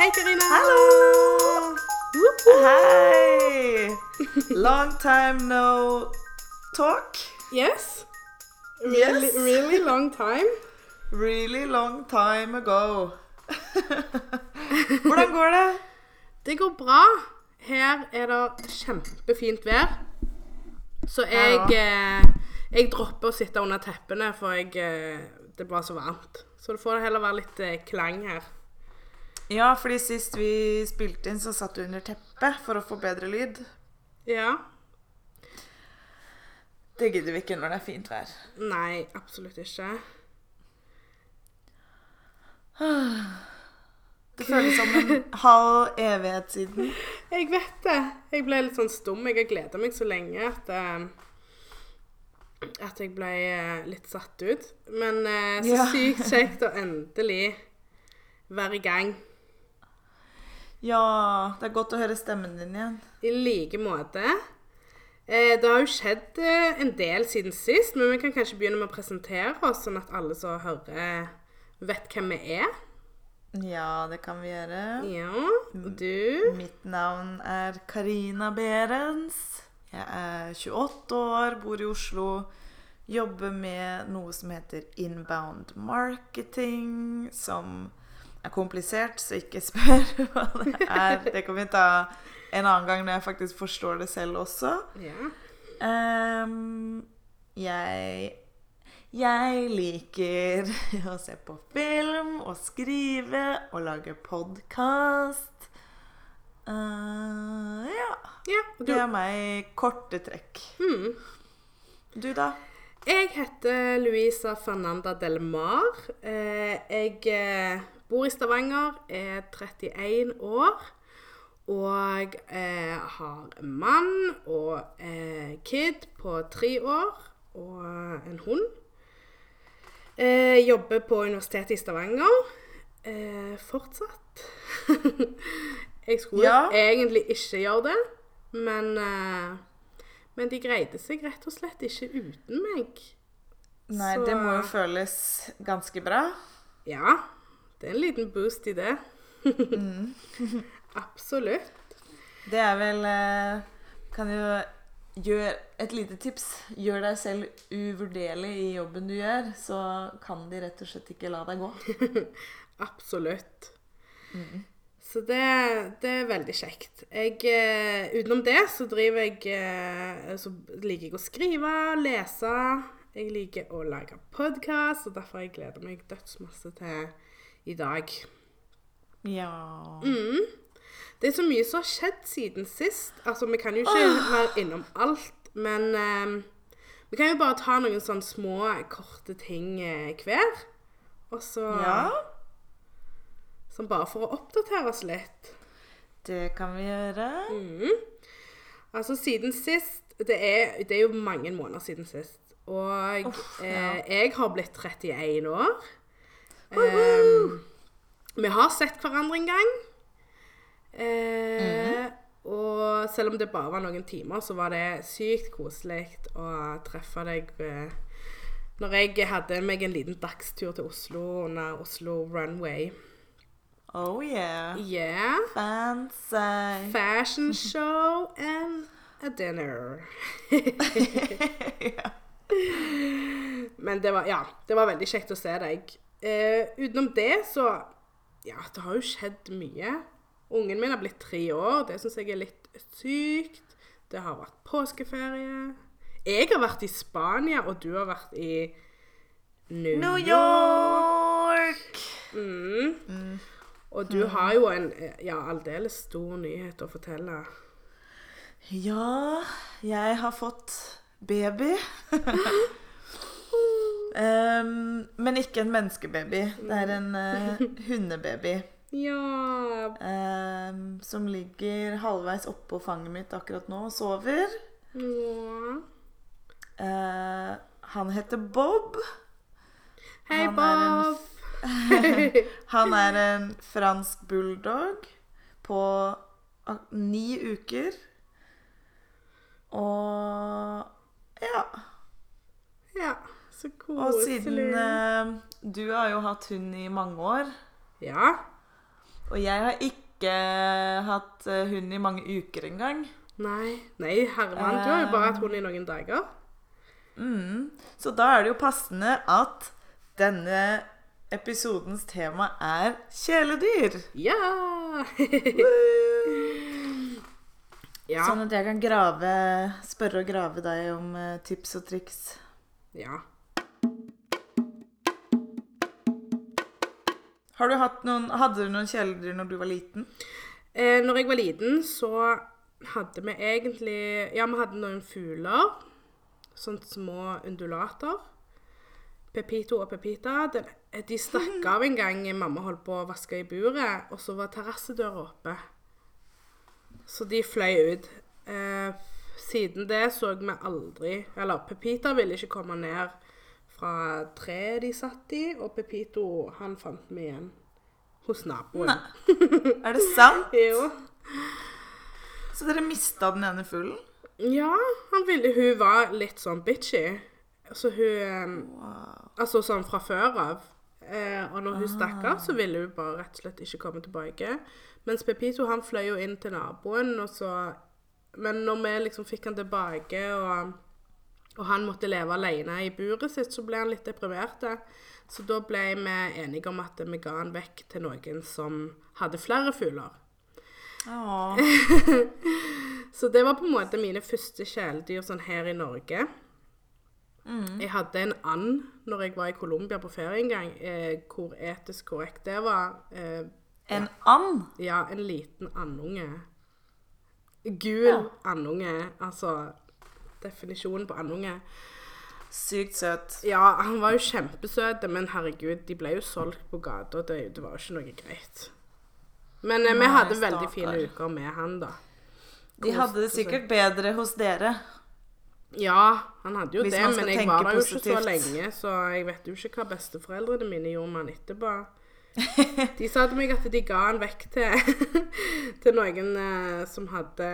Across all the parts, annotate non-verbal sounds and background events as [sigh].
Hei, Karina. Hallo! Hei! Long time no talk. Yes. Really, Yes. really long time. Really long time ago. [laughs] Hvordan går det? Det går bra. Her er det kjempefint vær. Så jeg, eh, jeg dropper å sitte under teppene, for jeg, eh, det blir så varmt. Så det får heller være litt eh, klang her. Ja, fordi sist vi spilte inn, så satt du under teppet for å få bedre lyd. Ja. Det gidder vi ikke når det er fint vær. Nei, absolutt ikke. Det føles som en halv evighet siden. Jeg vet det. Jeg ble litt sånn stum. Jeg har gleda meg så lenge at eh, at jeg ble eh, litt satt ut. Men eh, så sykt kjekt å endelig være i gang. Ja, det er godt å høre stemmen din igjen. I like måte. Eh, det har jo skjedd eh, en del siden sist, men vi kan kanskje begynne med å presentere oss, sånn at alle som hører, vet hvem vi er. Ja, det kan vi gjøre. Ja, og du? Mitt navn er Karina Berens. Jeg er 28 år, bor i Oslo. Jobber med noe som heter inbound marketing, som er komplisert, så ikke [laughs] spør hva det er. Det kan vi ta en annen gang når jeg faktisk forstår det selv også. Ja. Um, jeg jeg liker [laughs] å se på film og skrive og lage podkast. ja. ja du, Det er meg i korte trekk. hmm. Du, da? Jeg heter Luisa Fernanda Del Mar. Eh, jeg eh, bor i Stavanger, er 31 år. Og eh, har en mann og eh, kid på tre år og en hund. Eh, jobber på Universitetet i Stavanger eh, fortsatt. [laughs] jeg skulle Ja. egentlig ikke gjøre det, men eh, men de greide seg rett og slett ikke uten meg. Nei, Så- det må jo føles ganske bra. Ja, det er en liten boost i det. Mm. [laughs] Absolutt. Det er vel eh, Kan jo gjøre et lite tips. Gjør deg selv uvurderlig i jobben du gjør, så kan de rett og slett ikke la deg gå. [laughs] Absolutt. Mm. Så det, det er veldig kjekt. Jeg, uh, utenom det så driver jeg uh, Så liker jeg å skrive, lese. Jeg liker å lage podkast, og derfor gleder jeg gleda meg dødsmasse til i dag. Ja Mm. Det er så mye som har skjedd siden sist. Altså, Vi kan jo ikke være innom alt, men eh, vi kan jo bare ta noen sånne små, korte ting eh, hver. Og så Ja, Sånn bare for å oppdatere oss litt. det kan vi gjøre. Mm. Altså, siden sist det er, det er jo mange måneder siden sist. Og Uff, ja. eh, jeg har blitt 31 år. Eh, vi har sett hverandre en gang. Eh, Og selv om det bare var noen timer, så var det sykt koselig å treffe deg. Eh, når jeg hadde meg en liten dagstur til Oslo under Oslo Runway. Oh yeah. Yeah. Fancy. Fashion [laughs] show and a dinner. [laughs] [laughs] yeah. Men det var, ja, det var veldig kjekt å se deg. Eh, utenom det så Ja, det har jo skjedd mye. Ungen min har blitt tre år. Det syns jeg er litt sykt. Det har vært påskeferie. Jeg har vært i Spania, og du har vært i New, New York! Mm. Og du har jo en ja, aldeles stor nyhet å fortelle. Ja, jeg har fått baby. [laughs] Em, men ikke en menneskebaby. Det er en uh, [laughs] hundebaby. Ja Um, som ligger halvveis oppå fanget mitt akkurat nå og sover. Ja. Uh, han heter Bob. Hei, Han er en Bob. [laughs] Han er en [laughs] fransk bulldog på ni uker. Og ja. ja, så koselig. Og siden eh, du har jo hatt hund i mange år, Ja. Og jeg har ikke hatt eh, hund i mange uker engang. Nei, nei Herman, du har jo bare hatt hund i noen dager. Mm. Så da er det jo passende at denne episodens tema er kjæledyr. Ja! [laughs] ja. Sånn at jeg kan grave, spørre og grave deg om eh, tips og triks. ja. Du noen, hadde du noen kjæledyr når du var liten? Eh, når jeg var liten, så hadde vi egentlig Ja, vi hadde noen fugler. Sånne små undulater. Pepito og Pepita. De stakk av en gang mamma holdt på å vaske i buret, og så var terrassedøra oppe. Så de fløy ut. Eh, siden det så vi aldri Eller Pepita ville ikke komme ned fra treet de satt i, og Pepito han fant vi igjen hos naboen. Nei. Er det sant? [laughs] Jo. Så dere mista den ene fuglen? Ja, han ville, hun var litt sånn bitchy. Så hun Wow. Altså sånn fra før av. Eh, og når hun stakk av, så ville hun bare rett og slett ikke komme tilbake. Mens Pepito han fløy jo inn til naboen, og så Men når vi liksom fikk han tilbake, og, og han måtte leve alene i buret sitt, så ble han litt deprimert. Så da ble vi enige om at vi ga han vekk til noen som hadde flere fugler. [laughs] Så det var på en måte mine første kjæledyr sånn her i Norge. Mm. Jeg hadde en and når jeg var i Colombia på ferie en gang. Eh, hvor etisk korrekt det var. Eh, En and? ja, en liten andunge. Gul Ja. andunge. Altså definisjonen på andunge. Sykt søt. Ja, han var jo kjempesøt, men herregud, de ble jo solgt på gata. Det, det var jo ikke noe greit. Men Nei, vi hadde veldig fine uker med han, da. De hadde det sikkert bedre hos dere. Ja, han hadde jo Hvis det, men jeg var der jo ikke så lenge, så jeg vet jo ikke hva besteforeldrene mine gjorde med han etterpå. [laughs] De sa til meg at de ga han vekk til, [laughs] til noen eh, som hadde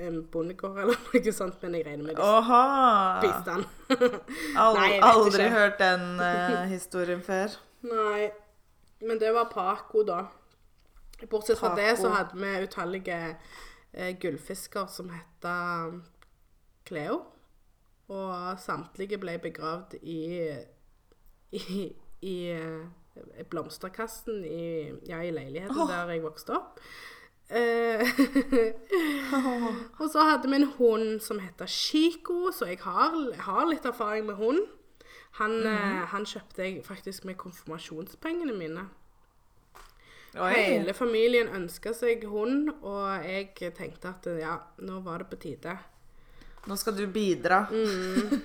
en bondegård eller [laughs] noe sånt, men jeg regner med de Åha! spiste han. Al Nei, aldri ikke. hørt den eh, historien før. Nei, men det var Paco, da. Bortsett fra det så hadde vi utallige eh, gullfisker som heta Cleo. Og samtlige ble begravd i i, i eh, blomsterkassen i, ja, i leiligheten oh. der jeg vokste opp. [laughs] Eh, og så hadde vi en hund som heter Chico, så jeg har, har litt erfaring med hund. Han, eh, han kjøpte jeg faktisk med konfirmasjonspengene mine. Oi. Hele familien ønska seg hund, og jeg tenkte at ja, nå var det på tide. Nå skal du bidra. Mm.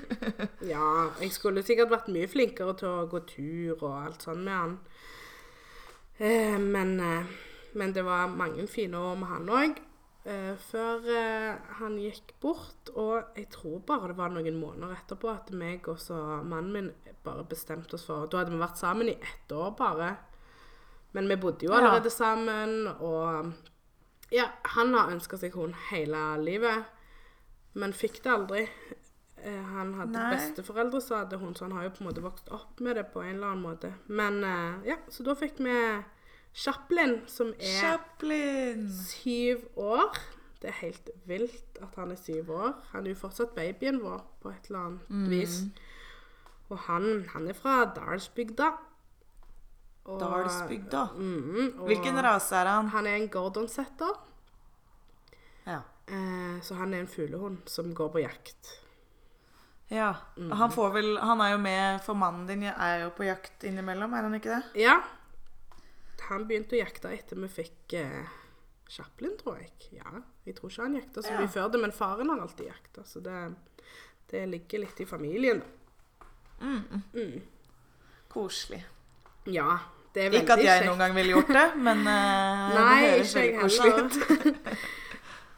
Ja, jeg skulle sikkert vært mye flinkere til å gå tur og alt sånn med han. Eh, men, eh, men det var mange fine år med han òg. Eh, før han gikk bort, og jeg tror bare det var noen måneder etterpå at meg og mannen min bare bestemte oss for Da hadde vi vært sammen i ett år bare. Men vi bodde jo Ja. allerede sammen, og ja, han har ønska seg hund hele livet, men fikk det aldri. Eh, Han hadde Nei. besteforeldre som hadde hund, så han har jo på en måte vokst opp med det på en eller annen måte. Men eh, ja, så da fikk vi Chaplin, som er Chaplin. syv år. Det er helt vilt at han er syv år. Han er jo fortsatt babyen vår på et eller annet Mm. vis. Og han, han er fra Dalsbygda. Og- Dalsbygda. Mm, Hvilken rase er han? Han er en gordonsetter. Ja. Eh, så han er en fuglehund som går på jakt. ja. Mm. Han får vel Han er jo med, for mannen din er jo på jakt innimellom, er han ikke det? Ja. Han begynte å jakte etter vi fikk eh, Chaplin, tror jeg. Ja, Jeg tror ikke han jakta så Ja. mye før det, men faren har alltid jakta. Så det, det ligger litt i familien. Mm. Mm. Koselig. Ja, det er veldig Ikke at jeg kjekt. noen gang ville gjort det, men eh, Nei, det høres veldig koselig ut. [laughs]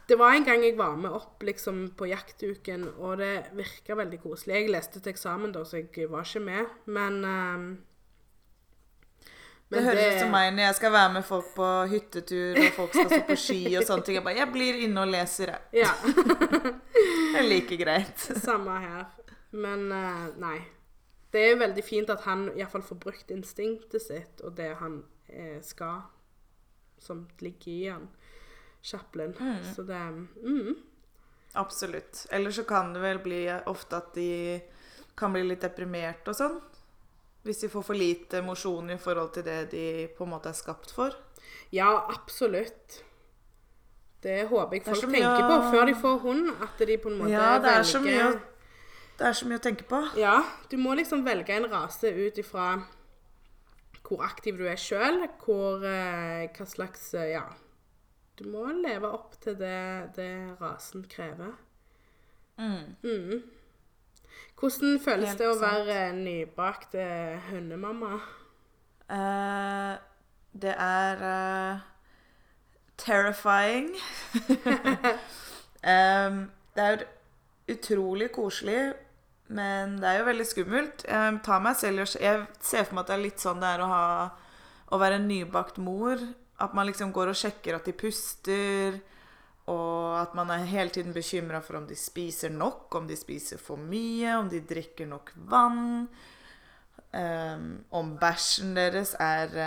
Det var en gang jeg var med opp liksom, på jaktuken, og det virka veldig koselig. Jeg leste til eksamen, da, så jeg var ikke med, men ehm, Det høres ut som meg når jeg skal være med folk på hyttetur, og folk skal stå på ski og [laughs] sånne ting. Jeg bare Jeg blir inne og leser, jeg. Ja. Det er like greit. [laughs] Samme her. Men uh, nei. Det er veldig fint at han iallfall får brukt instinktet sitt og det han eh, skal. som ligger i den. Chaplin. Mm. Så det mm. Absolutt. Eller så kan det vel bli ofte at de kan bli litt deprimert og sånn. Hvis de får for lite mosjon i forhold til det de på en måte er skapt for. Ja, absolutt. Det håper jeg folk så mye tenker på før de får hund. At de på en måte Ja, det er så velger mye å- Det er så mye å tenke på. Ja, du må liksom velge en rase ut ifra hvor aktiv du er sjøl, eh, Hva slags eh, Ja. Du må leve opp til det, det rasen krever. Mm. Mm. Hvordan føles Helt det å sant. være nybakt eh, hundemamma? Uh, det er uh, terrifying. [laughs] um, det er utrolig koselig, men det er jo veldig skummelt. Jeg selv Jeg ser for meg at det er litt sånn det er å ha Å være nybakt mor. At man liksom går og sjekker at de puster. Og at man er hele tiden bekymra for om de spiser nok, om de spiser for mye, om de drikker nok vann. Um, om bæsjen deres er [laughs]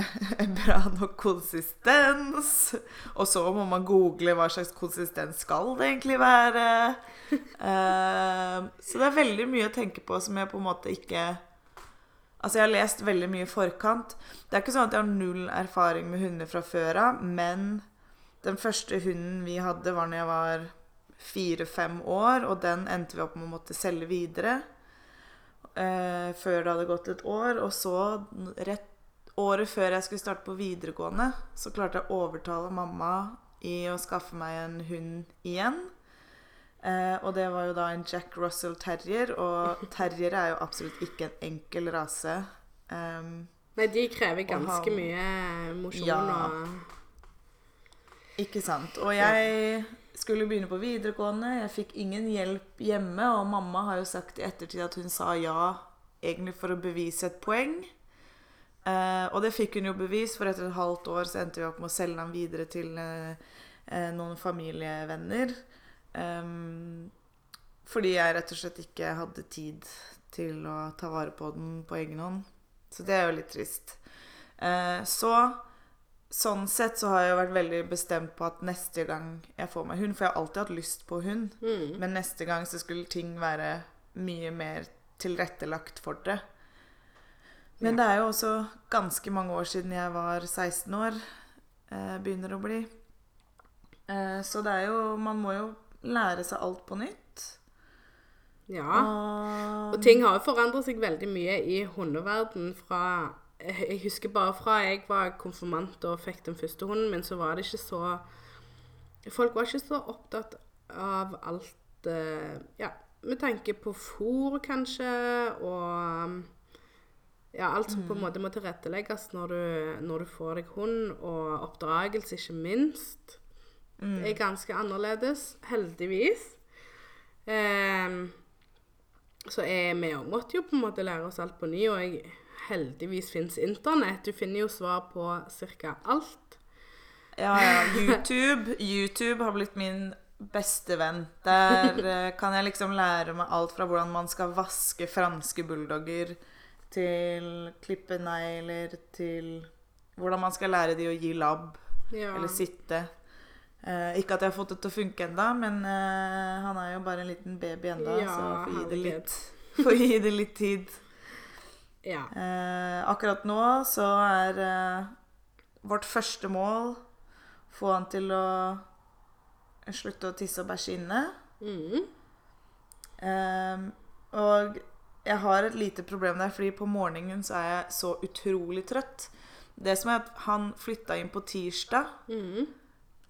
uh, bra nok konsistens. Og så må man google hva slags konsistens skal det egentlig være. Um, så det er veldig mye å tenke på som jeg på en måte ikke Altså, jeg har lest veldig mye i forkant. Det er ikke sånn at jeg har null erfaring med hunder fra før av, men den første hunden vi hadde, var når jeg var fire-fem år, og den endte vi opp med å måtte selge videre eh, før det hadde gått et år. Og så, rett året før jeg skulle starte på videregående, så klarte jeg å overtale mamma i å skaffe meg en hund igjen. Eh, og det var jo da en Jack Russell terrier, og terriere er jo absolutt ikke en enkel rase. Um, Nei, de krever ganske han- mye mosjon Ja. og Ikke sant. Og jeg skulle begynne på videregående. Jeg fikk ingen hjelp hjemme, og mamma har jo sagt i ettertid at hun sa ja egentlig for å bevise et poeng. Eh, og det fikk hun jo bevis, for etter et halvt år så endte vi opp med å selge ham videre til eh, noen familievenner. Ehm, fordi jeg rett og slett ikke hadde tid til å ta vare på den på egen hånd. Så det er jo litt trist. Uh, så Sånn sett så har jeg vært veldig bestemt på at neste gang jeg får meg hund For jeg har alltid hatt lyst på hund. mm. Men neste gang så skulle ting være mye mer tilrettelagt for det. Men det er jo også ganske mange år siden jeg var 16 år. Eh, begynner å bli. Eh, så det er jo Man må jo lære seg alt på nytt. Ja. Og, Og ting har jo forandret seg veldig mye i hundeverden fra Jeg husker bare fra jeg var konfirmant og fikk den første hunden min, så var det ikke så Folk var ikke så opptatt av alt eh, Ja, med tanke på fôr, kanskje, og ja, alt som på en måte må tilrettelegges når du, når du får deg hund, og oppdragelse, ikke minst. Mm, Det er ganske annerledes, heldigvis. Um, så jeg, vi òg måtte jo på en måte lære oss alt på ny, og jeg, heldigvis fins internett. Du finner jo svar på ca. alt. Ja, ja. [laughs] YouTube. YouTube har blitt min beste venn. Der [laughs] eh, kan jeg liksom lære meg alt fra hvordan man skal vaske franske bulldogger, til klippe negler, til hvordan man skal lære de å gi labb Ja. eller sitte. Eh, ikke at jeg har fått det til å funke enda, men eh, han er jo bare en liten baby enda, Ja, så får gi det litt, [laughs] får gi det litt tid. ja. Eh, akkurat nå så er eh, vårt første mål få han til å slutte å tisse og bæsje inne. Mm. Eh, og jeg har et lite problem der, fordi på morgenen så er jeg så utrolig trøtt. Det som er at han flytta inn på tirsdag. Mm.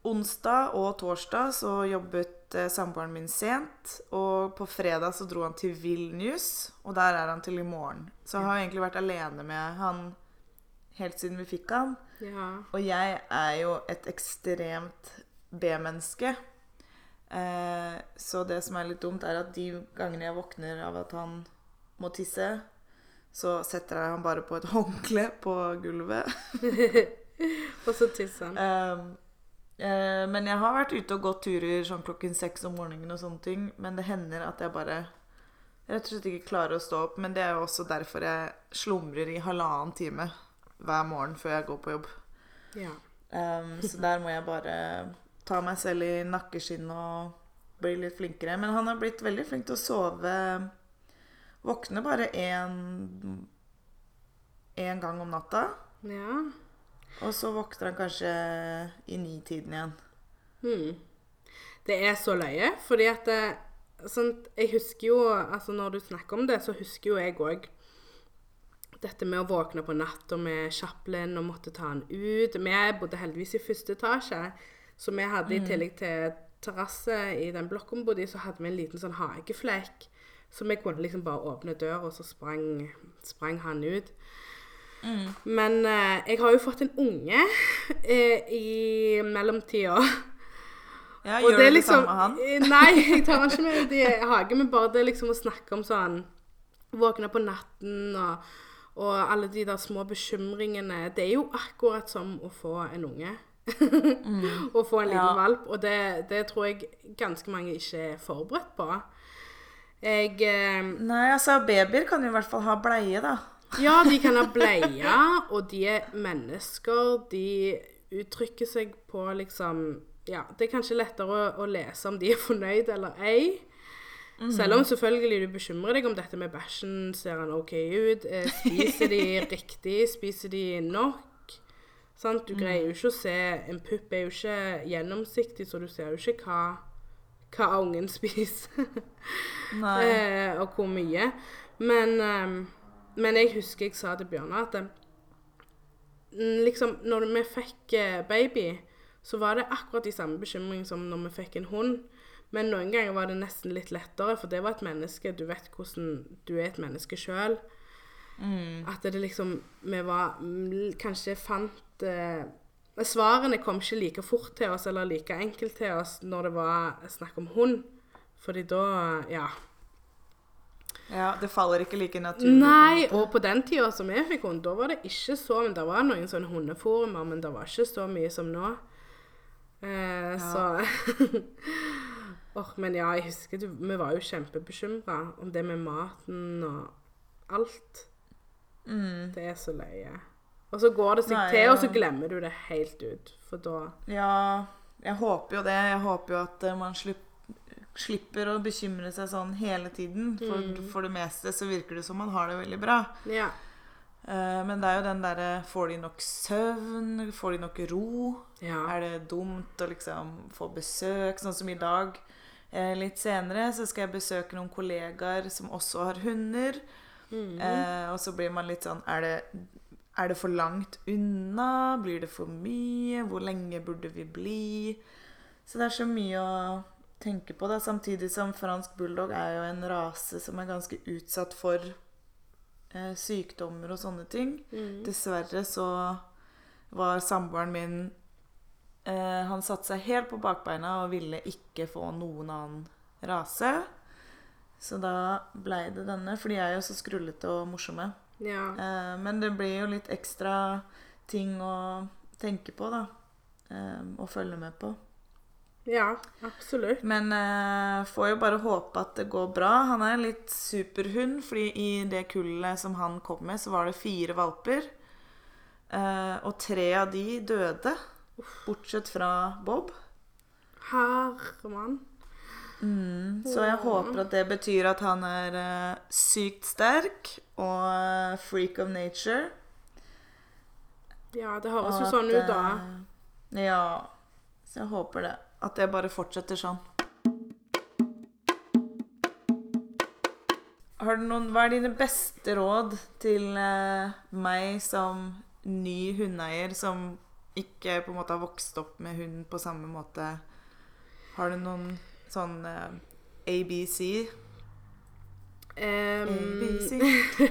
Onsdag og torsdag så jobbet eh, samboeren min sent. Og på fredag så dro han til Vilnius, og der er han til i morgen. Så jeg har egentlig vært alene med han helt siden vi fikk han. ja. Og jeg er jo et ekstremt B-menneske. Eh, så det som er litt dumt, er at de gangene jeg våkner av at han må tisse, så setter jeg han bare på et [laughs] håndkle på gulvet. [laughs] Og så tisser han. Um, eh, men jeg har vært ute og gått turer sånn klokken seks om morgenen og sånne ting. Men det hender at jeg bare rett og slett ikke klarer å stå opp. Men det er jo også derfor jeg slumrer i halvannen time hver morgen før jeg går på jobb. Ja. Um, så der må jeg bare ta meg selv i nakkeskinn og bli litt flinkere. Men han har blitt veldig flink til å sove Våkne bare én gang om natta. Ja. Og så våkner han kanskje i nitiden igjen. Hmm. Det er så løye, fordi at det, sånt, Jeg husker jo altså Når du snakker om det, så husker jo jeg òg dette med å våkne på natta med Chaplin og måtte ta han ut. Vi bodde heldigvis i første etasje, så vi hadde i tillegg til terrasse i den blokken vi bodde i, så hadde vi en liten sånn hageflekk. Så vi kunne liksom bare åpne døra, og så sprang, sprang han ut. Men eh, jeg har jo fått en unge [laughs] eh, i mellomtida. Ja, Gjør du det liksom, samme med han? [laughs] Nei, jeg tar han ikke med ut i hagen, men bare det liksom å snakke om sånn Våkne på natten og, og alle de der små bekymringene. Det er jo akkurat som å få en unge. [laughs] å få en liten Ja. valp. Og det, det tror jeg ganske mange ikke er forberedt på. Jeg eh, Nei, altså babyer kan jo i hvert fall ha bleie, da. Ja, de kan ha bleie, og de er mennesker. De uttrykker seg på liksom Ja, det er kanskje lettere å, å lese om de er fornøyd eller ei. Selv om selvfølgelig du bekymrer deg om dette med bæsjen. Ser han OK ut? Eh, Spiser de [laughs] riktig? Spiser de nok? Sant? Du greier jo ikke å se En pupp er jo ikke gjennomsiktig, så du ser jo ikke hva, hva ungen [laughs] spiser. Eh, og hvor mye. Men, ehm, men jeg husker jeg sa til Bjørnar at mm, liksom, når vi fikk eh, baby, så var det akkurat de samme bekymringene som når vi fikk en hund. Men noen ganger var det nesten litt lettere, for det var et menneske. Du vet hvordan du er et menneske sjøl. At det liksom Vi var mm, Kanskje fant eh, Svarene kom ikke like fort til oss eller like enkelt til oss når det var snakk om hund. Fordi da Ja. Ja, Det faller ikke like naturlig. Nei, og på den tida som jeg fikk hund, da var det ikke så Men det var noen sånne hundeforumer, men det var ikke så mye som nå. Eh, Så [laughs] Åh, Men ja, jeg husker du, vi var jo kjempebekymra om det med maten og alt. Mm. Det er så løye. Og så går det seg Nei, til, og så glemmer du det helt ut. For da Ja, jeg håper jo det. Jeg håper jo at eh, man slipp, slipper å bekymre seg sånn hele tiden. For, Mm. for det meste så virker det som man har det veldig bra. Ja. Eh, men det er jo den derre Får de nok søvn? Får de nok ro? ja. Er det dumt å liksom få besøk? Sånn som i dag. Eh, litt senere så skal jeg besøke noen kollegaer som også har hunder. Mm. Eh, og så blir man litt sånn er det, er det for langt unna? Blir det for mye? Hvor lenge burde vi bli? Så det er så mye å tenke på. da, Samtidig som fransk bulldog er jo en rase som er ganske utsatt for eh, sykdommer og sånne ting. Mm. Dessverre så var samboeren min eh, Han satte seg helt på bakbeina og ville ikke få noen annen rase. Så da blei det denne, for de er jo så skrullete og morsomme. ja. Eh, men det blir jo litt ekstra ting å tenke på, da. Eh, og følge med på. Ja, absolutt. Men uh, får jo bare håpe at det går bra. Han er en litt superhund, fordi i det kullet som han kom med, så var det fire valper. Uh, og tre av de døde, bortsett fra Bob. Herremann. Mm, så jeg håper at det betyr at han er uh, sykt sterk og uh, freak of nature. Ja, det høres jo sånn ut, da. Ja. Så jeg håper det. At det bare fortsetter sånn. Har du noen, hva er dine beste råd til eh, meg som ny hundeeier, som ikke på en måte har vokst opp med hund på samme måte? Har du noen sånn eh, ABC? Um, ABC.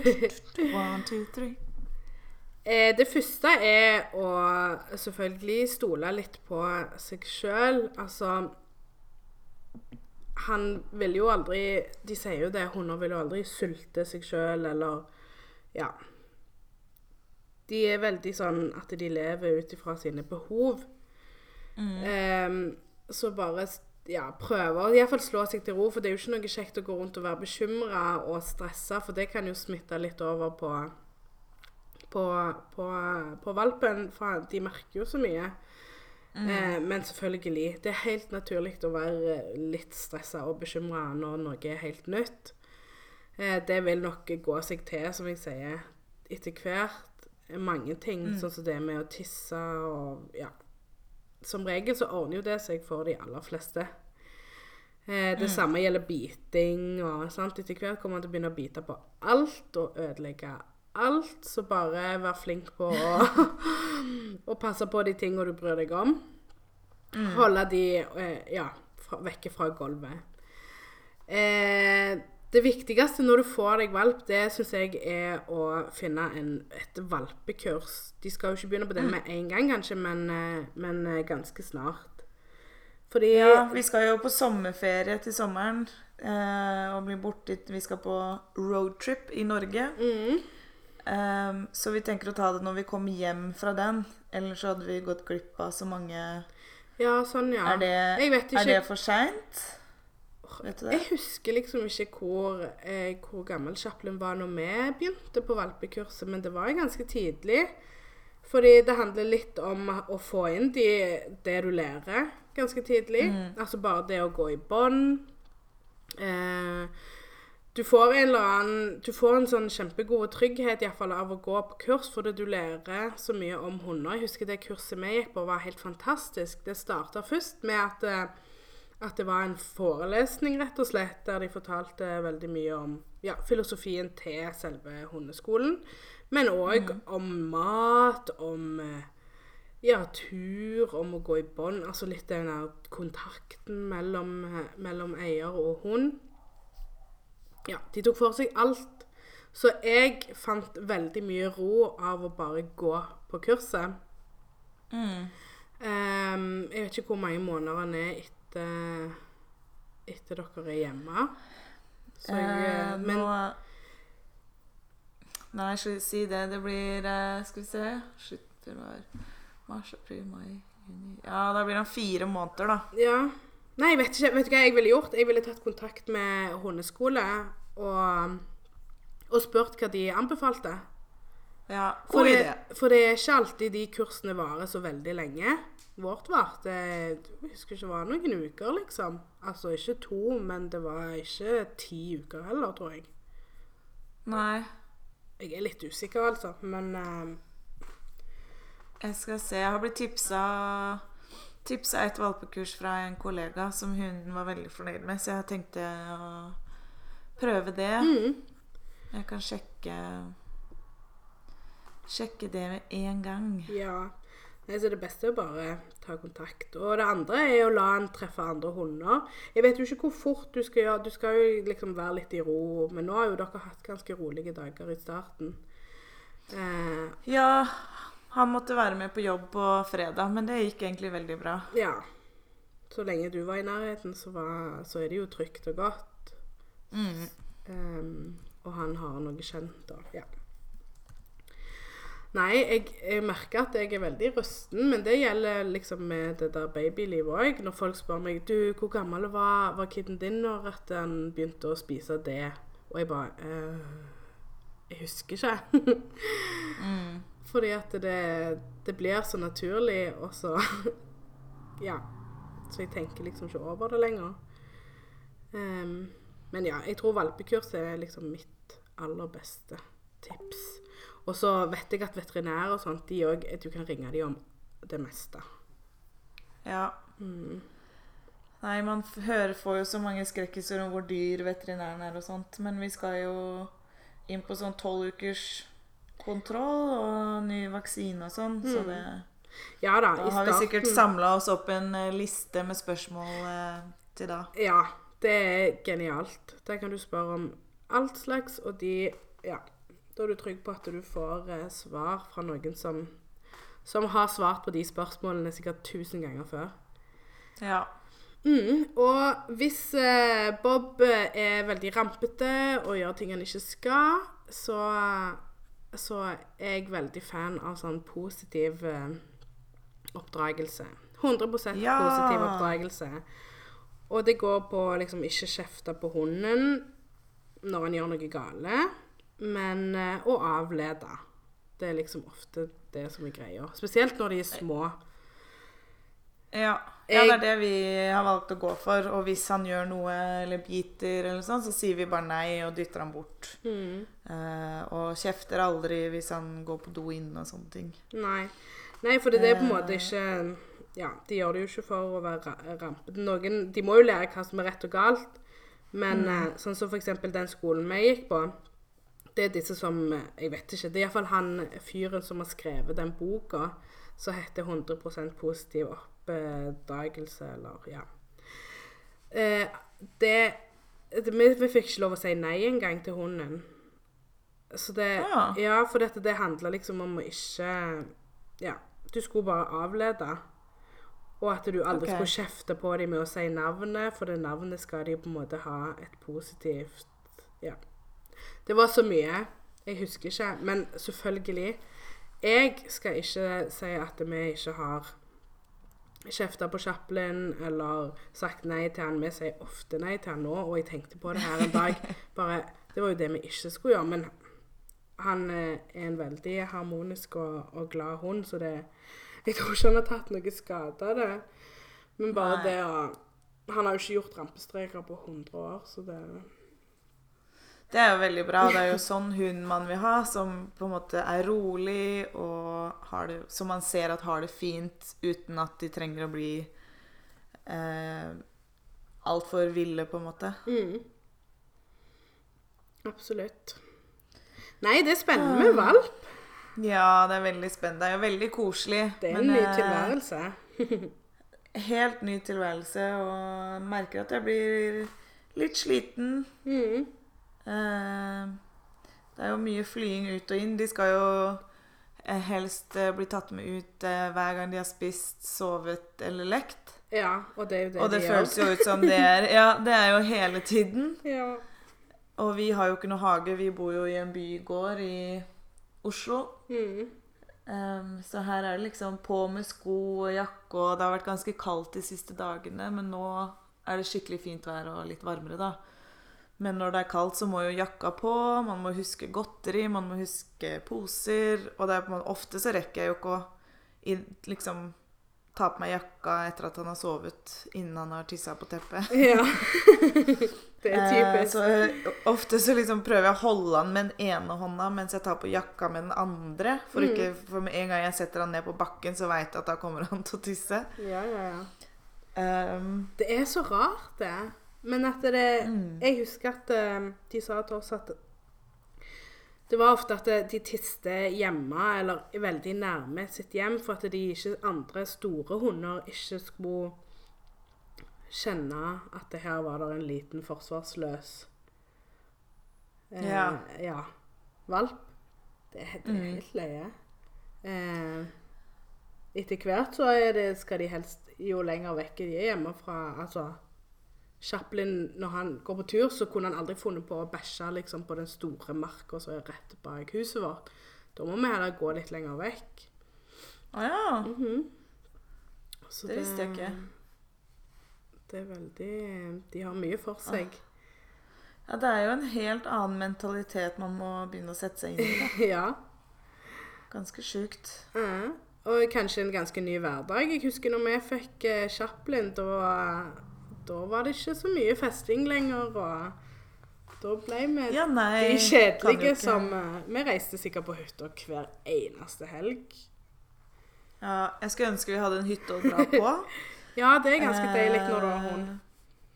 [laughs] One, two, three. Eh, det første er å selvfølgelig stole litt på seg sjøl. Altså Han vil jo aldri De sier jo det, hunder vil jo aldri sulte seg sjøl, eller Ja. De er veldig sånn at de lever ut ifra sine behov. Ehm, så bare ja, prøve å iallfall slå seg til ro, for det er jo ikke noe kjekt å gå rundt og være bekymra og stressa, for det kan jo smitte litt over på på på, på, valpen, for de merker jo så mye. Eh, men selvfølgelig, det er helt naturlig å være litt stressa og bekymra når noe er helt nytt. Eh, det vil nok gå seg til, som jeg sier, etter hvert. Mange ting, sånn som det med å tisse og ja. Som regel så ordner jo det seg for de aller fleste. Eh, det samme gjelder biting og sant. Etter hvert kommer man til å begynne å bite på alt og ødelegge alt. Så bare vær flink på å, [laughs] å passe på de tingene du bryr deg om. Holde de eh, ja, fra, vekke fra gulvet. Eh, det viktigste når du får deg valp, det syns jeg er å finne en, et valpekurs. De skal jo ikke begynne på det med en gang, kanskje, men, eh, men eh, ganske snart. Fordi Ja, vi skal jo på sommerferie til sommeren. Eh, og bli borte Vi skal på roadtrip i Norge. mm, Eh, så vi tenker å ta det når vi kommer hjem fra den. Ellers så hadde vi gått glipp av så mange Ja, sånn, ja. Er det, ikke. er det for seint? Jeg husker liksom ikke hvor, eh, hvor gammel Chaplin var når vi begynte på valpekurset, men det var ganske tidlig. Fordi det handler litt om å få inn de, det du lærer ganske tidlig. Altså bare det å gå i bånd. Eh, du får en eller annen Du får en sånn kjempegod trygghet iallfall av å gå på kurs, fordi du lærer så mye om hunder. Jeg husker det kurset vi gikk på, var helt fantastisk. Det starta først med at eh, at det var en forelesning, rett og slett, der de fortalte veldig mye om ja, filosofien til selve hundeskolen. Men òg om mat, om eh, ja, tur, om å gå i bånd. Altså litt den der kontakten mellom, eh, mellom eier og hund. Ja, de tok for seg alt. Så jeg fant veldig mye ro av å bare gå på kurset. Mm. Um, jeg vet ikke hvor mange måneder han er etter, etter dere er hjemme. Så jeg, Eh, men nå Nei, skal vi si det. Det blir eh, Skal vi se Slutt, februar, mars, april, mai, juni Ja, da blir han fire måneder, da. ja. Nei, jeg vet ikke. Vet du hva jeg ville gjort? Jeg ville tatt kontakt med hundeskole og, og spurt hva de anbefalte. Ja, For det, for det er ikke alltid de kursene varer så veldig lenge. Vårt varte Jeg husker ikke det var noen uker, liksom. Altså ikke to, men det var ikke ti uker heller, tror jeg. Nei. Jeg er litt usikker, altså. Men uh, Jeg skal se. Jeg har blitt tipsa Tipsa et valpekurs fra en kollega som hun var veldig fornøyd med, så jeg tenkte å prøve det. mm, Jeg kan sjekke Sjekke det med en gang. ja. Nei, så det beste er å bare ta kontakt. Og det andre er å la en treffe andre hunder. Jeg vet jo ikke hvor fort du skal gjøre Du skal jo liksom være litt i ro, men nå har jo dere hatt ganske rolige dager i starten. Eh, Ja, han måtte være med på jobb på fredag, men det gikk egentlig veldig bra. ja. Så lenge du var i nærheten, så, var, så er det jo trygt og godt. Mm. Um, og han har noe kjent da. ja. Nei, jeg, jeg merker at jeg er veldig rusten, men det gjelder liksom med det der babylivet òg. Når folk spør meg du, hvor gammel var, var kiden din når at han begynte å spise det, og jeg bare eh, Jeg husker ikke. [laughs] Mm. Fordi at det, det blir så naturlig, og så [laughs] Ja. Så jeg tenker liksom ikke over det lenger. Um, men ja, jeg tror valpekurs er liksom mitt aller beste tips. Og så vet jeg at veterinærer og sånt, de òg Du kan ringe dem om det meste. Ja. Mm. Nei, man hører, får jo så mange skrekkhistorier om hvor dyr veterinæren er og sånt, men vi skal jo inn på sånn tolv ukers kontroll og ny vaksine og sånn, så det Ja da, Da har vi sikkert samla oss opp en eh, liste med spørsmål eh, til da. Ja, det er genialt. Der kan du spørre om alt slags, og de Ja. Da er du trygg på at du får eh, svar fra noen som, som har svart på de spørsmålene sikkert tusen ganger før. Ja. Mm, og hvis eh, Bob eh, er veldig rampete og gjør ting han ikke skal, så, så er jeg veldig fan av sånn positiv eh, oppdragelse. 100 Ja! positiv oppdragelse. Og det går på liksom ikke kjefte på hunden når han gjør noe gale, men eh, å avlede. Det er liksom ofte det som er greia. Spesielt når de er små. Ja. ja, det er det vi har valgt å gå for. Og hvis han gjør noe eller biter, eller sånn, så sier vi bare nei og dytter han bort. Mm. Uh, og kjefter aldri hvis han går på do inne og sånne ting. Nei. Nei, for det er på en måte Eh. ikke Ja, de gjør det jo ikke for å være ra- rampete. Noen De må jo lære hva som er rett og galt. Men Mm. uh, sånn som for eksempel den skolen vi gikk på, det er disse som Jeg vet ikke. Det er iallfall han fyren som har skrevet den boka, som heter 100% positiv oppdagelse, eller ja. Eh, det, det vi, vi fikk ikke lov å si nei engang til hunden. Så det Ja. Ja, for dette det handla liksom om å ikke Ja, du skulle bare avlede. Og at du aldri okay. skulle kjefte på dem med å si navnet, for det navnet skal de på en måte ha et positivt Ja. Det var så mye. Jeg husker ikke. Men selvfølgelig. Jeg skal ikke si at vi ikke har kjefta på Chaplin eller sagt nei til han. Vi sier ofte nei til han nå, og jeg tenkte på det her en dag. [laughs] Bare, Det var jo det vi ikke skulle gjøre. Men han eh, er en veldig harmonisk og, og glad hund, så det Jeg tror ikke han har tatt noe skade av det. Men bare Nei. det å Han har jo ikke gjort rampestreker på 100 år, så det Det er jo veldig bra. Det er jo sånn hund man vil ha, som på en måte er rolig og har det, som man ser at har det fint uten at de trenger å bli eh, altfor ville, på en måte. mm. Absolutt. Nei, det er spennende med valp. Ja, det er veldig spennende. Det er jo veldig koselig. Det er en men, ny eh, tilværelse. [laughs] Helt ny tilværelse, og merker at jeg blir litt sliten. Mm. Eh, det er jo mye flying ut og inn. De skal jo eh, helst eh, bli tatt med ut hver gang de har spist, sovet eller lekt. Ja, og det er jo det Og det de føles jo ut som det er Ja, det er jo hele tiden. [laughs] Ja. Og vi har jo ikke noe hage. Vi bor jo i en bygård i Oslo. Mm. Um, så her er det liksom på med sko og jakke, og det har vært ganske kaldt de siste dagene, men nå er det skikkelig fint vær og litt varmere, da. Men når det er kaldt, så må jo jakka på, man må huske godteri, man må huske poser, og det er på en måte, ofte så rekker jeg jo ikke å i, liksom ta på meg jakka etter at han har sovet, innen han har tissa på teppet. [laughs] ja. [laughs] det er Eh, typisk. så eh, ofte så liksom prøver jeg å holde han med den ene hånda mens jeg tar på jakka med den andre. For, Mm. ikke, for med en gang jeg setter han ned på bakken, så veit jeg at da kommer han til å tisse. Ja, ja, ja. Um, Det er så rart, det. Men at det Mm. Jeg husker at eh, de sa til oss at det var ofte at de tiste hjemme eller veldig nærme sitt hjem for at de ikke andre store hunder ikke skulle kjenne at det her var der en liten forsvarsløs eh, Ja. ja, valp. Det, det er Mm. helt løye. Eh, etter hvert så er det, skal de helst Jo lenger vekk de er hjemmefra Altså Chaplin, når han går på tur, så kunne han aldri funnet på å bæsje liksom, på den store marka som er rett bak huset vårt. Da må vi heller gå litt lenger vekk. Å ja. Mhm. Så Det visste jeg ikke. Det er veldig De har mye for seg. ja. Det er jo en helt annen mentalitet man må begynne å sette seg inn i. [laughs] ja. Ganske sjukt. Ja. Og kanskje en ganske ny hverdag. Jeg husker når vi fikk eh, Chaplin, da, da var det ikke så mye festing lenger, og da ble vi Ja, nei de kjedelige som eh, Vi reiste sikkert på hytta hver eneste helg. Ja, jeg skulle ønske vi hadde en hytte å dra på. [laughs] Ja, det er ganske deilig når du har hund.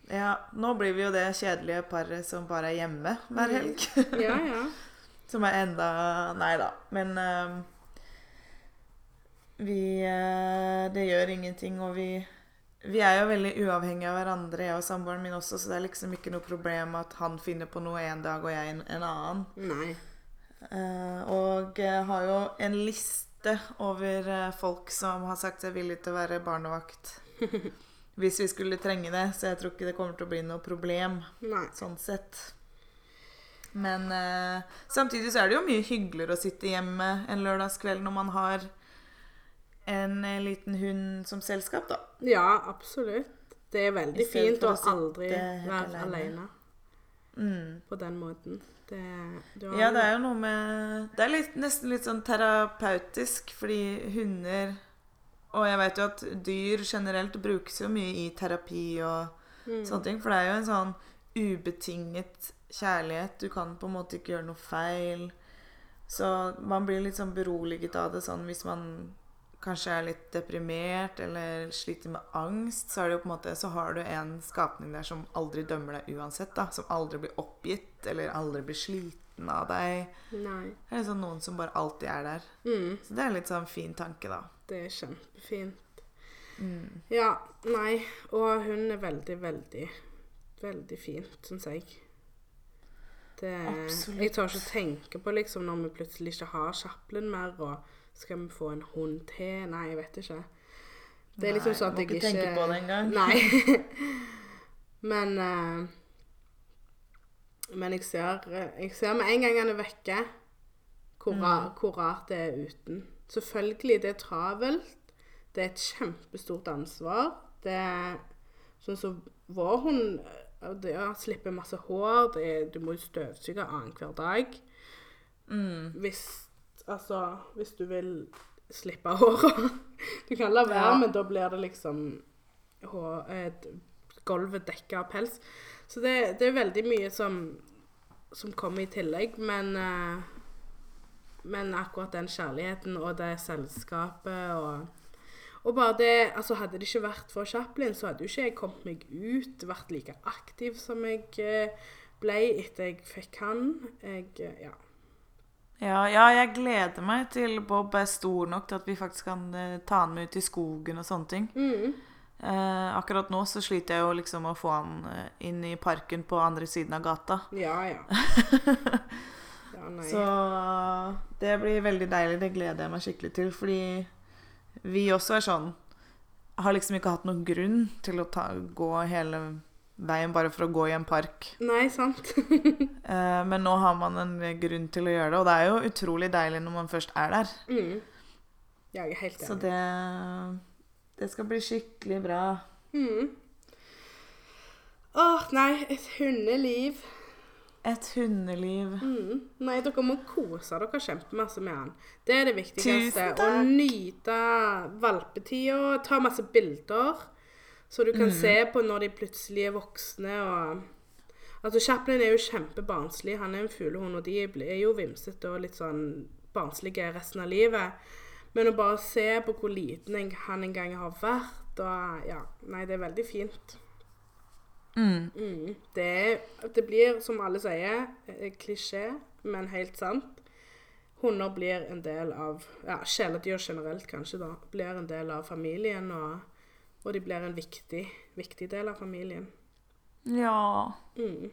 Eh, Ja, nå blir vi jo det kjedelige paret som bare er hjemme hver Mm. helg. [laughs] Ja, ja. [laughs] Som er enda Nei da. Men uh, vi uh, Det gjør ingenting, og vi Vi er jo veldig uavhengige av hverandre, jeg og samboeren min også, så det er liksom ikke noe problem at han finner på noe en dag og jeg en, en annen. Nei. Uh, og jeg har jo en liste over eh, folk som har sagt seg villig til å være barnevakt. [laughs] Hvis vi skulle trenge det, så jeg tror ikke det kommer til å bli noe problem Nei. sånn sett. Men uh, samtidig så er det jo mye hyggeligere å sitte hjemme en lørdagskveld når man har en liten hund som selskap, da. Ja, absolutt. Det er veldig fint å å aldri være alene. Mm. på den måten. Det, Ja, det er jo noe med Det er litt, nesten litt sånn terapeutisk, fordi hunder Og jeg vet jo at dyr generelt brukes jo mye i terapi og Mm. sånne ting. For det er jo en sånn ubetinget kjærlighet. Du kan på en måte ikke gjøre noe feil. Så man blir litt sånn beroliget av det sånn hvis man kanskje er litt deprimert eller sliter med angst, så er det jo på en måte Så har du en skapning der som aldri dømmer deg uansett, da. Som aldri blir oppgitt eller aldri blir sliten av deg. Nei. Det er liksom noen som bare alltid er der. Mm. Så det er en litt sånn fin tanke, da. Det er kjempefint. Mm. Ja, nei. Og hun er veldig, veldig, veldig fin, syns jeg. Det, Absolutt. jeg tør ikke tenke på liksom når vi plutselig ikke har Chaplin mer, og skal vi få en hund til? Nei, jeg vet ikke. Det er liksom sånn at jeg ikke ikke tenke på det engang. Nei. [laughs] [laughs] Men uh, Men jeg ser, jeg ser med en gang han er vekke, hvor, Mm. hvor rart det er uten. Selvfølgelig, det er travelt. Det er et kjempestort ansvar. Det er sånn som vår hund eh, det er, slipper masse hår. Det du må jo støvsuge annenhver dag. Mm. Hvis, altså, hvis du vil slippe håret. [laughs] Du kan la være, Ja. men da blir det liksom hår, gulvet dekket av pels. Så det, det er veldig mye som, som kommer i tillegg, men eh, Men akkurat den kjærligheten og det selskapet og og bare det, altså Hadde det ikke vært for Chaplin, så hadde jo ikke jeg kommet meg ut, vært like aktiv som jeg eh, ble etter jeg fikk han. Jeg, eh, ja. Ja, ja, jeg gleder meg til Bob er stor nok til at vi faktisk kan eh, ta han med ut i skogen og sånne ting. Mm. Eh, akkurat nå så sliter jeg jo liksom å få han eh, inn i parken på andre siden av gata. Ja, ja. [laughs] ja. Så det blir veldig deilig. Det gleder jeg meg skikkelig til. Fordi vi også er sånn Har liksom ikke hatt noen grunn til å ta, gå hele veien bare for å gå i en park. Nei, sant. [laughs] Eh, men nå har man en grunn til å gjøre det, og det er jo utrolig deilig når man først er der. mm. Jeg er helt Så enig. det, det skal bli skikkelig bra. Mm. Åh, nei, et hundeliv. Et hundeliv. Mm. Nei, dere må kose dere kjempemasse med han. Det er det viktigste. Tusen takk. Å nyte valpetida. Ta masse bilder, så du kan Mm. se på når de plutselig er voksne. og... Altså, Chaplin er jo kjempebarnslig. Han er en fuglehund, og de er jo vimsete og litt sånn barnslige resten av livet. Men å bare se på hvor liten han en gang har vært, og ja Nei, det er veldig fint. Mm. Mm. Det, det blir, som alle sier, eh, klisjé, men helt sant. Hunder blir en del av Ja, kjæledyr generelt, kanskje, da. Blir en del av familien, og, og de blir en viktig, viktig del av familien. Ja. Mm.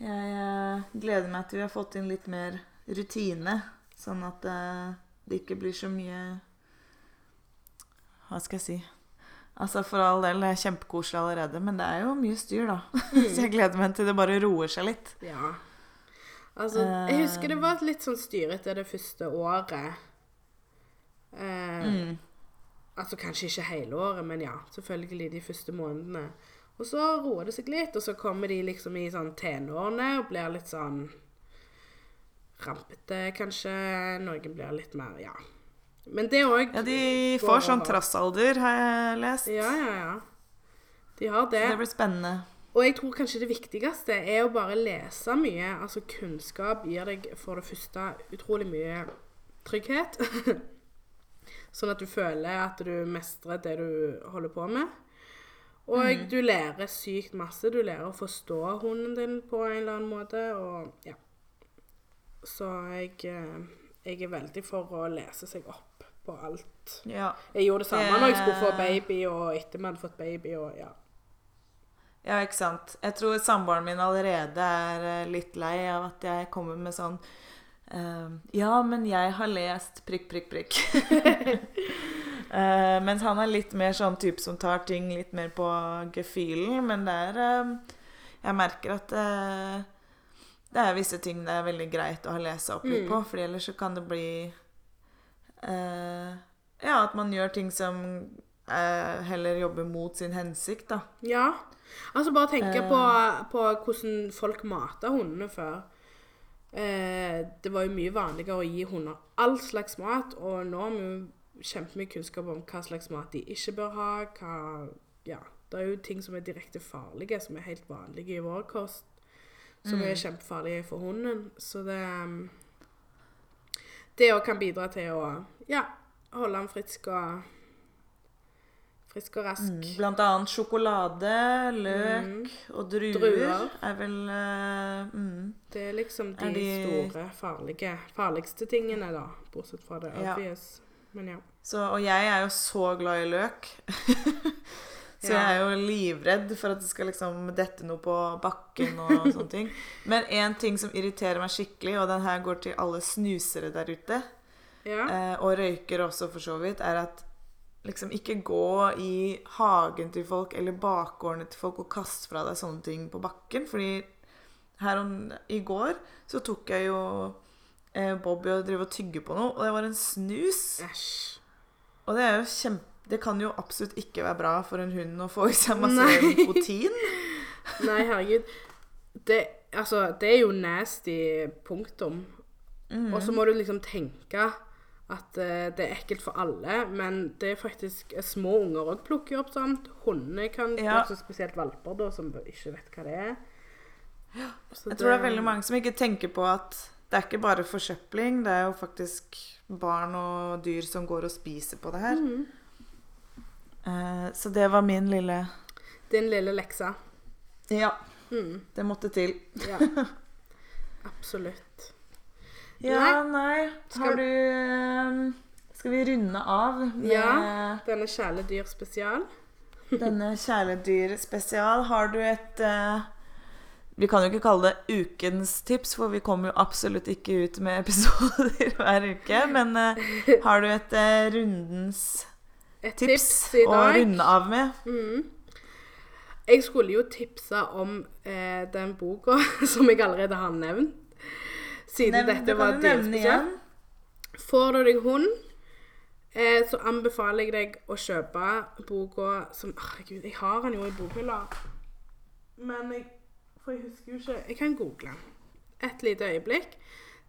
Jeg eh, gleder meg til vi har fått inn litt mer rutine, sånn at eh, det ikke blir så mye Hva skal jeg si? Altså For all del, det er kjempekoselig allerede, men det er jo mye styr, da. [laughs] så jeg gleder meg til det bare roer seg litt. Ja. Altså, jeg husker det var litt sånn styrete det første året. Eh, Mm. Altså kanskje ikke hele året, men ja, selvfølgelig de første månedene. Og så roer det seg litt, og så kommer de liksom i sånn tenårene og blir litt sånn rampete, kanskje. Noen blir litt mer, ja. Men det òg Ja, de får sånn trassalder, har jeg lest. Ja, ja, ja. De har det. Så Det blir spennende. Og jeg tror kanskje det viktigste er å bare lese mye. Altså kunnskap gir deg for det første utrolig mye trygghet. [laughs] sånn at du føler at du mestrer det du holder på med. Og du lærer sykt masse. Du lærer å forstå hunden din på en eller annen måte. Og ja. Så jeg, eh, jeg er veldig for å lese seg opp på alt. Ja. Jeg gjorde det samme Det- når jeg skulle få baby, og etter vi hadde fått baby. og ja. Ja, ikke sant. Jeg tror samboeren min allerede er eh, litt lei av at jeg kommer med sånn eh, Ja, men jeg har lest prikk, prikk, prikk. uh, [laughs] mens han er litt mer sånn type som tar ting litt mer på gefühlen. Men det er uh, Jeg merker at eh, det er visse ting det er veldig greit å ha lest opp litt Mm. på, for ellers så kan det bli eh, Ja, at man gjør ting som eh, heller jobber mot sin hensikt, da. Ja. Altså bare tenke på, på hvordan folk mata hundene før. Eh, det var jo mye vanligere å gi hunder all slags mat, og nå har vi jo kjempemye kunnskap om hva slags mat de ikke bør ha. Hva, ja, det er jo ting som er direkte farlige, som er helt vanlige i vår kost, som er kjempefarlige for hunden. Så det um, Det òg kan bidra til å ja, holde den frisk og frisk og rask. Mm, Blant annet sjokolade, løk og druer, Druer. er vel uh, mm. Det er liksom de, Er de- store, farlige, farligste tingene, da. Bortsett fra det Ja. obvious. Men ja. Så, og jeg er jo så glad i løk. [laughs] så jeg er jo livredd for at det skal liksom dette noe på bakken og [laughs] sånne ting. Men én ting som irriterer meg skikkelig, og den her går til alle snusere der ute, ja. eh, og røykere også for så vidt, er at liksom ikke gå i hagen til folk eller bakgårdene til folk og kaste fra deg sånne ting på bakken. Fordi her om, i går så tok jeg jo eh, Bobby og drive og tygge på noe, og det var en snus. Æsj. Og det er jo kjempe... Det kan jo absolutt ikke være bra for en hund å få i seg masse Nei. nikotin. [laughs] Nei, herregud. Det, altså, det er jo nasty, punktum. Mm. Og så må du liksom tenke at uh, det er ekkelt for alle, men det er faktisk eh, Små unger òg plukker opp sånt. Hundene kan Ja. også Spesielt valper, da, som ikke vet hva det er. Så Jeg tror det er veldig mange som ikke tenker på at det er ikke bare forsøpling, det er jo faktisk barn og dyr som går og spiser på det her. Mm. Uh, så det var min lille Din lille lekse. Ja, Mm, det måtte til. ja. [laughs] Absolutt. Ja, nei Har du eh, Skal vi runde av med Ja. Denne kjæledyr spesial. [laughs] denne kjæledyrspesial? Har du et uh, Vi kan jo ikke kalle det ukens tips, for vi kommer jo absolutt ikke ut med [laughs] episoder hver uke. Men uh, har du et uh, rundens Et tips, tips, å runde av med? Mm. Jeg skulle jo tipse om eh, den boka [laughs] som jeg allerede har nevnt. Siden Nevn- dette var dyrespesielt. Får du deg hund, eh, så anbefaler jeg deg å kjøpe boka som Herregud, jeg har den jo i bokhylla. Men jeg For jeg husker jo ikke Jeg kan google den. Et lite øyeblikk.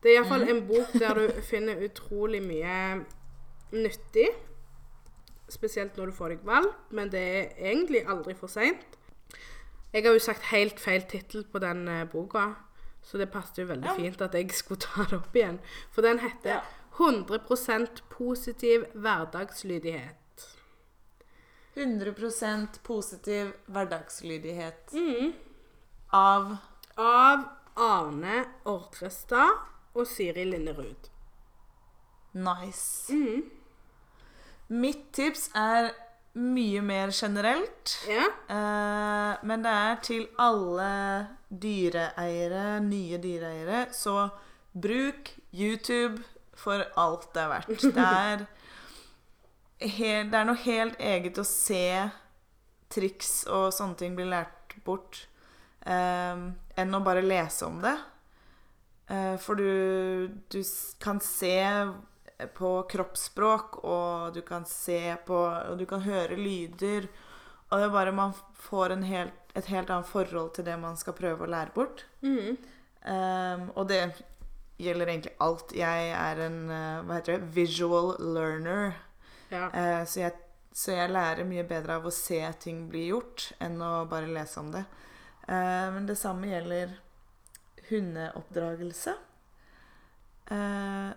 Det er iallfall en bok der du finner utrolig mye nyttig. Spesielt når du får deg valp, men det er egentlig aldri for seint. Jeg har jo sagt helt feil tittel på den eh, boka, så det passet jo veldig Ja. fint at jeg skulle ta det opp igjen. For den heter Ja. 100% positiv hverdagslydighet. 100% positiv hverdagslydighet Mm. av Av Arne Orrestad og Siri Linderud. Nice. Mm. Mitt tips er mye mer generelt. Ja. Eh, men det er til alle dyreeiere, nye dyreeiere. Så bruk YouTube for alt det er verdt. Det er, [laughs] helt, det er noe helt eget å se triks og sånne ting bli lært bort, eh, enn å bare lese om det. Eh, for du, du kan se på kroppsspråk, og du kan se på Og du kan høre lyder. Og det er bare man får en helt, et helt annet forhold til det man skal prøve å lære bort. Mm. Um, og det gjelder egentlig alt. Jeg er en uh, hva heter det, visual learner. ja. Uh, så, jeg, så jeg lærer mye bedre av å se ting bli gjort enn å bare lese om det. Uh, men det samme gjelder hundeoppdragelse. Uh,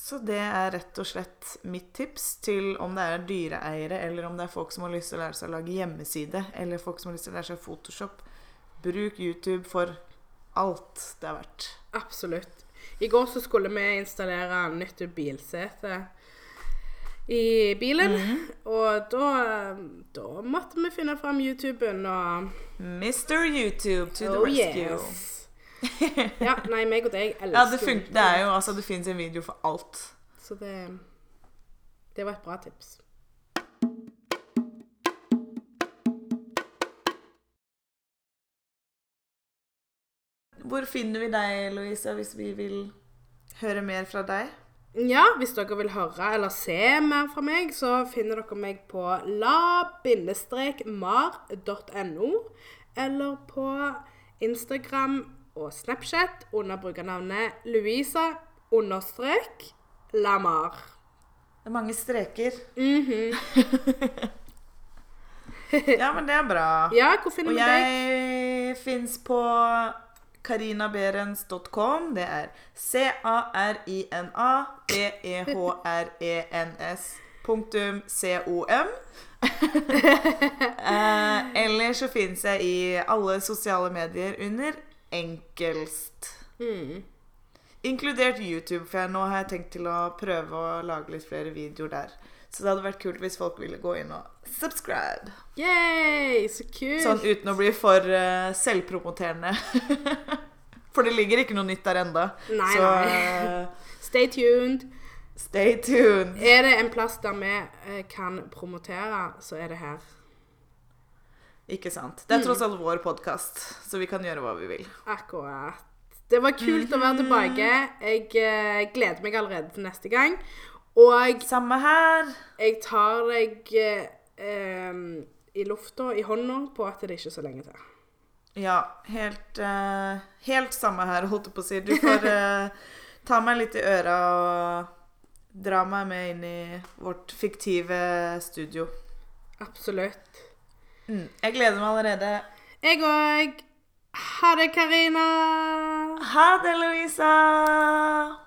så det er rett og slett mitt tips til om det er dyreeiere, eller om det er folk som har lyst til å lære seg å lage hjemmeside, eller folk som har lyst til å lære seg Photoshop. Bruk YouTube for alt det er verdt. Absolutt. I går så skulle vi installere nytt bilsete i bilen. Og da, da måtte vi finne fram YouTuben og Mr. YouTube to the Oh rescue. yes. [laughs] Ja, nei, meg og deg elsker Ja, det, fun det er jo altså Det fins en video for alt. Så det Det var et bra tips. Hvor finner vi deg, Louisa, hvis vi vil høre mer fra deg? Ja, hvis dere vil høre eller se mer fra meg, så finner dere meg på la-mar.no, eller på Instagram og Snapchat under brukernavnet Louisa-lamar. Det er mange streker. Mhm. [laughs] Ja, men det er bra. Ja, hvor finner Og vi deg? jeg fins på karinaberens.com. Det er E C-A-R-I-N-A-B-E-H-R-E-N-S punktum C-O-M. [laughs] eh, eller så fins jeg i alle sosiale medier under enkelst. Mm. Inkludert YouTube, for jeg, nå har jeg tenkt til å prøve å lage litt flere videoer der. Så det hadde vært kult hvis folk ville gå inn og subscribe. Yay, så kult. Sånn uten å bli for uh, selvpromoterende. [laughs] for det ligger ikke noe nytt der enda. Nei, Så nei. eh, [laughs] Stay tuned. stay tuned. Er det en plass der vi eh, kan promotere, så er det her. Ikke sant. Det er tross alt vår podkast, så vi kan gjøre hva vi vil. Akkurat. Det var kult å være tilbake. Jeg eh, gleder meg allerede til neste gang. Og Samme her. jeg tar deg eh, em, i lufta, i hånda, på at det er ikke så lenge til. Ja, helt, eh, helt samme her, holdt jeg på å si. Du får [laughs] eh, ta meg litt i øra og dra meg med inn i vårt fiktive studio. Absolutt. Mm. Jeg gleder meg allerede. Jeg òg. Ha det, Karina. Ha det, Louisa!